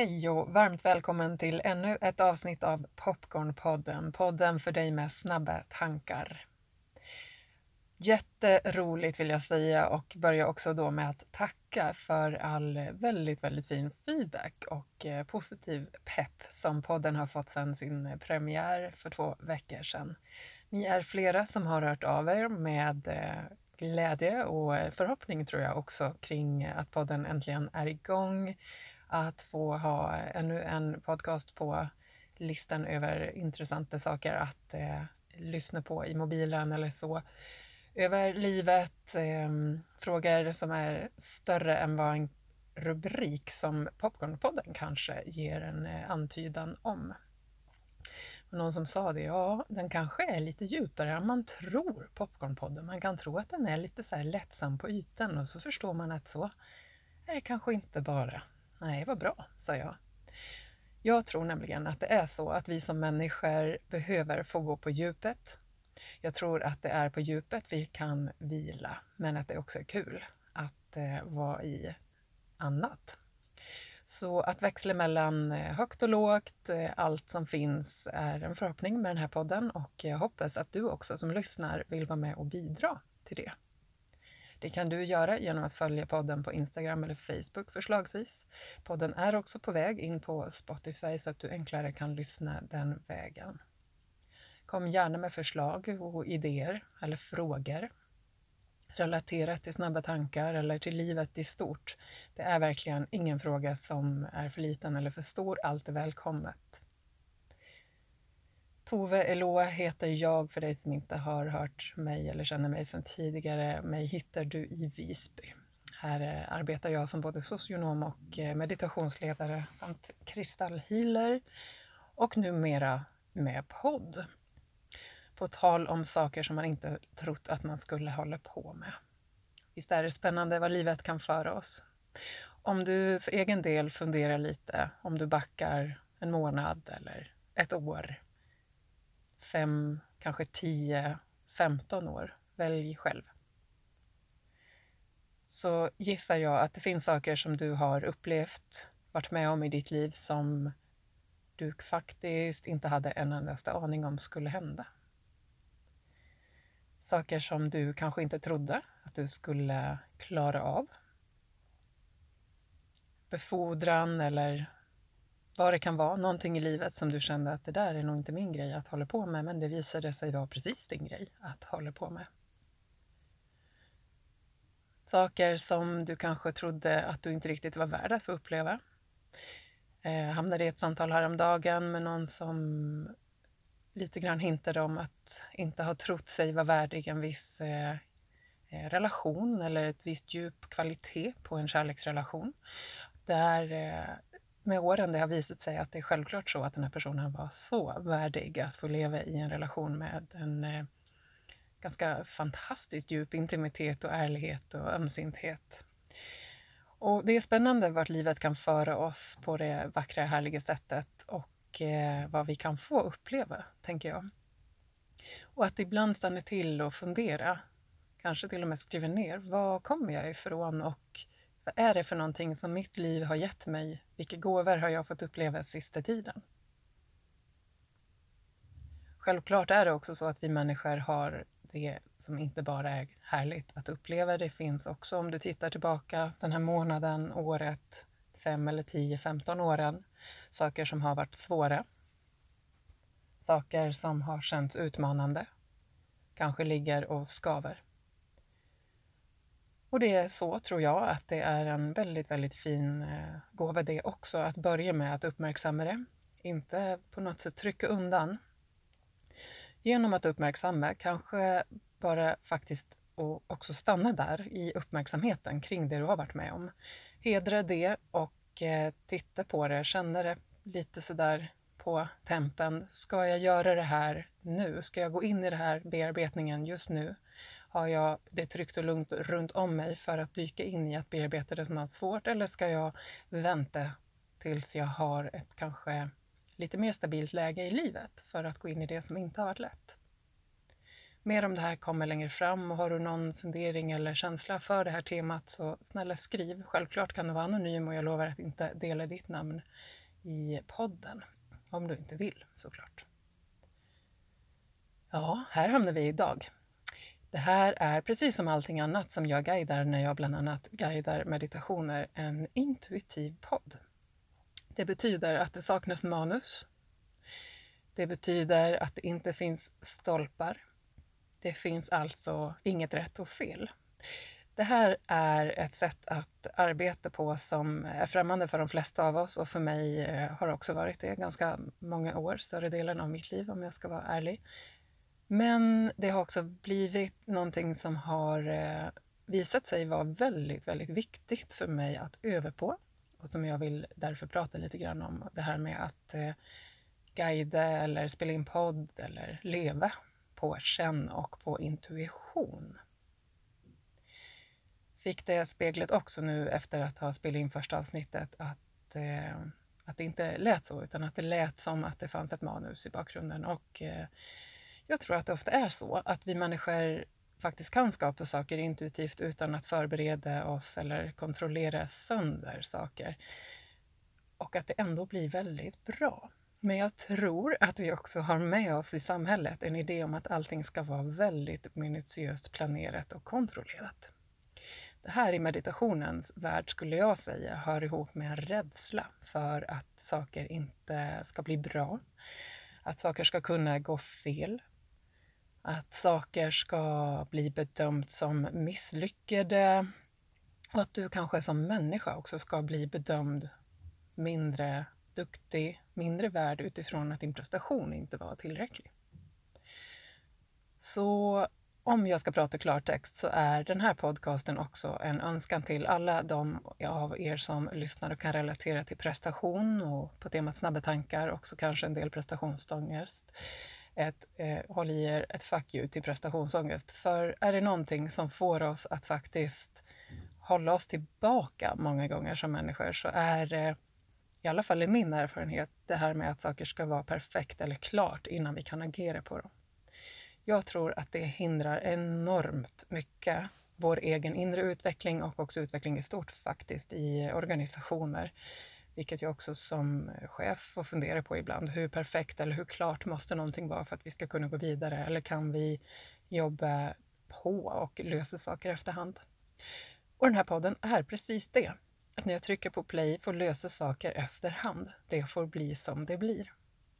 Hej och varmt välkommen till ännu ett avsnitt av Popcornpodden, podden för dig med snabba tankar. Jätteroligt vill jag säga och börja också då med att tacka för all väldigt, väldigt fin feedback och eh, positiv pepp som podden har fått sedan sin premiär för två veckor sedan. Ni är flera som har hört av er med eh, glädje och eh, förhoppning tror jag också kring att podden äntligen är igång att få ha ännu en podcast på listan över intressanta saker att eh, lyssna på i mobilen eller så. Över livet, eh, frågor som är större än vad en rubrik som Popcornpodden kanske ger en eh, antydan om. Någon som sa det, ja, den kanske är lite djupare än man tror, Popcornpodden. Man kan tro att den är lite så här lättsam på ytan och så förstår man att så är det kanske inte bara. Nej, vad bra, sa jag. Jag tror nämligen att det är så att vi som människor behöver få gå på djupet. Jag tror att det är på djupet vi kan vila, men att det också är kul att eh, vara i annat. Så att växla mellan eh, högt och lågt, eh, allt som finns, är en förhoppning med den här podden och jag hoppas att du också som lyssnar vill vara med och bidra till det. Det kan du göra genom att följa podden på Instagram eller Facebook förslagsvis. Podden är också på väg in på Spotify så att du enklare kan lyssna den vägen. Kom gärna med förslag och idéer eller frågor relaterat till snabba tankar eller till livet i stort. Det är verkligen ingen fråga som är för liten eller för stor. Allt är välkommet. Tove Eloa heter jag för dig som inte har hört mig eller känner mig sedan tidigare. Mig hittar du i Visby. Här eh, arbetar jag som både socionom och eh, meditationsledare samt kristallhealer och numera med podd. På tal om saker som man inte trott att man skulle hålla på med. Visst är det spännande vad livet kan föra oss? Om du för egen del funderar lite, om du backar en månad eller ett år fem, kanske tio, femton år. Välj själv. Så gissar jag att det finns saker som du har upplevt, varit med om i ditt liv som du faktiskt inte hade en endaste aning om skulle hända. Saker som du kanske inte trodde att du skulle klara av. Befordran eller vad det kan vara, någonting i livet som du kände att det där är nog inte min grej att hålla på med, men det visade sig vara precis din grej att hålla på med. Saker som du kanske trodde att du inte riktigt var värd att få uppleva. Eh, hamnade i ett samtal häromdagen med någon som lite grann hintade om att inte ha trott sig vara värdig en viss eh, eh relation eller ett visst djup kvalitet på en kärleksrelation. Där eh, med åren det har visat sig att det är självklart så att den här personen var så värdig att få leva i en relation med en eh, ganska fantastiskt djup intimitet och ärlighet och ömsinthet. Och det är spännande vart livet kan föra oss på det vackra, härliga sättet och eh, vad vi kan få uppleva, tänker jag. Och att ibland stanna till och fundera, kanske till och med skriva ner, var kommer jag ifrån och vad är det för någonting som mitt liv har gett mig? Vilka gåvor har jag fått uppleva sista tiden? Självklart är det också så att vi människor har det som inte bara är härligt att uppleva. Det finns också, om du tittar tillbaka den här månaden, året, fem eller tio, femton åren, saker som har varit svåra. Saker som har känts utmanande, kanske ligger och skaver. Och det är så, tror jag, att det är en väldigt, väldigt fin eh, gåva det också, att börja med att uppmärksamma det. Inte på något sätt trycka undan. Genom att uppmärksamma, kanske bara faktiskt och också stanna där i uppmärksamheten kring det du har varit med om. Hedra det och eh, titta på det, känna det lite sådär på tempen. Ska jag göra det här nu? Ska jag gå in i den här bearbetningen just nu? Har jag det tryggt och lugnt runt om mig för att dyka in i att bearbeta det som är svårt eller ska jag vänta tills jag har ett kanske lite mer stabilt läge i livet för att gå in i det som inte har varit lätt? Mer om det här kommer längre fram och har du någon fundering eller känsla för det här temat så snälla skriv. Självklart kan du vara anonym och jag lovar att inte dela ditt namn i podden. Om du inte vill såklart. Ja, här hamnar vi idag. Det här är precis som allting annat som jag guidar när jag bland annat guidar meditationer en intuitiv podd. Det betyder att det saknas manus. Det betyder att det inte finns stolpar. Det finns alltså inget rätt och fel. Det här är ett sätt att arbeta på som är främmande för de flesta av oss och för mig eh, har också varit det ganska många år, större delen av mitt liv om jag ska vara ärlig. Men det har också blivit någonting som har eh, visat sig vara väldigt, väldigt viktigt för mig att öva på och som jag vill därför prata lite grann om. Det här med att eh, guida eller spela in podd eller leva på känn och på intuition. Fick det speglet också nu efter att ha spelat in första avsnittet att, eh, att det inte lät så utan att det lät som att det fanns ett manus i bakgrunden och eh, jag tror att det ofta är så att vi människor faktiskt kan skapa saker intuitivt utan att förbereda oss eller kontrollera sönder saker. Och att det ändå blir väldigt bra. Men jag tror att vi också har med oss i samhället en idé om att allting ska vara väldigt minutiöst planerat och kontrollerat. Det här i meditationens värld skulle jag säga hör ihop med en rädsla för att saker inte ska bli bra, att saker ska kunna gå fel, att saker ska bli bedömt som misslyckade och att du kanske som människa också ska bli bedömd mindre duktig, mindre värd utifrån att din prestation inte var tillräcklig. Så om jag ska prata klartext så är den här podcasten också en önskan till alla de av er som lyssnar och kan relatera till prestation och på temat snabba tankar, också kanske en del prestationsångest ett eh, håll i er ett fuck you till prestationsångest. För är det någonting som får oss att faktiskt hålla oss tillbaka många gånger som människor så är det, i alla fall i min erfarenhet, det här med att saker ska vara perfekt eller klart innan vi kan agera på dem. Jag tror att det hindrar enormt mycket vår egen inre utveckling och också utveckling i stort faktiskt i organisationer. Vilket jag också som chef får fundera på ibland. Hur perfekt eller hur klart måste någonting vara för att vi ska kunna gå vidare? Eller kan vi jobba på och lösa saker efterhand? Och den här podden är precis det. Att när jag trycker på play får lösa saker efterhand. Det får bli som det blir.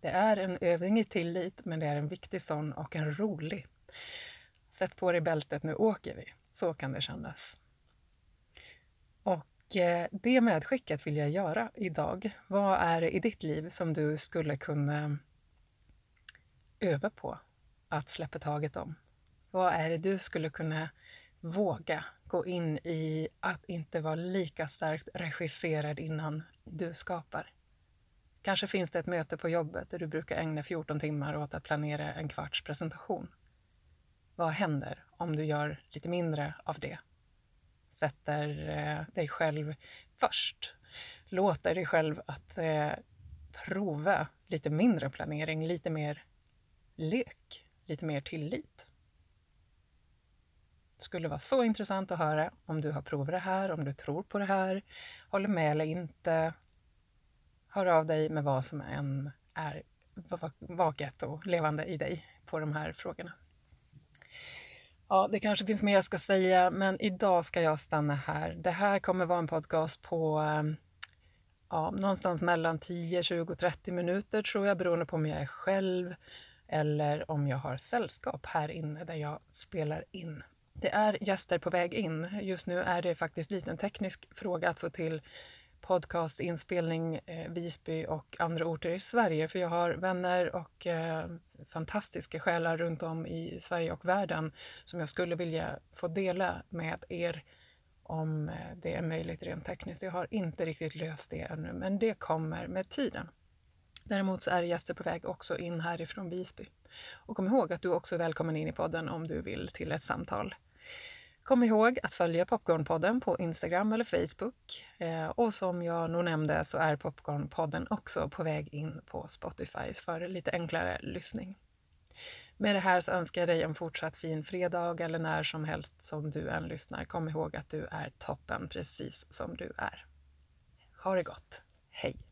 Det är en övning i tillit, men det är en viktig sån och en rolig. Sätt på dig bältet, nu åker vi. Så kan det kännas. Och Eh, det medskicket vill jag göra idag. Vad är det i ditt liv som du skulle kunna öva på att släppa taget om? Vad är det du skulle kunna våga gå in i att inte vara lika starkt regisserad innan du skapar? Kanske finns det ett möte på jobbet där du brukar ägna 14 timmar åt att planera en kvarts presentation. Vad händer om du gör lite mindre av det sätter eh, dig själv först. Låter dig själv att eh, prova lite mindre planering, lite mer lek, lite mer tillit. Det skulle vara så intressant att höra om du har provat det här, om du tror på det här, håller med eller inte. Hör av dig med vad som än är vaket och levande i dig på de här frågorna. Ja, det kanske finns mer jag ska säga, men idag ska jag stanna här. Det här kommer vara en podcast på ehm, ja, någonstans mellan 10, 20, 30 minuter tror jag, beroende på om jag är själv eller om jag har sällskap här inne där jag spelar in. Det är gäster på väg in. Just nu är det faktiskt lite en teknisk fråga att få till podcastinspelning eh, Visby och andra orter i Sverige. För jag har vänner och eh, fantastiska själar runt om i Sverige och världen som jag skulle vilja få dela med er om eh, det är möjligt rent tekniskt. Jag har inte riktigt löst det ännu, men det kommer med tiden. Däremot så är gäster på väg också in härifrån Visby. Och kom ihåg att du också är välkommen in i podden om du vill till ett samtal. Kom ihåg att följa Popcornpodden på Instagram eller Facebook. Eh, och som jag nog nämnde så är Popcornpodden också på väg in på Spotify för lite enklare lyssning. Med det här så önskar jag dig en fortsatt fin fredag eller när som helst som du än lyssnar. Kom ihåg att du är toppen precis som du är. Ha det gott. Hej!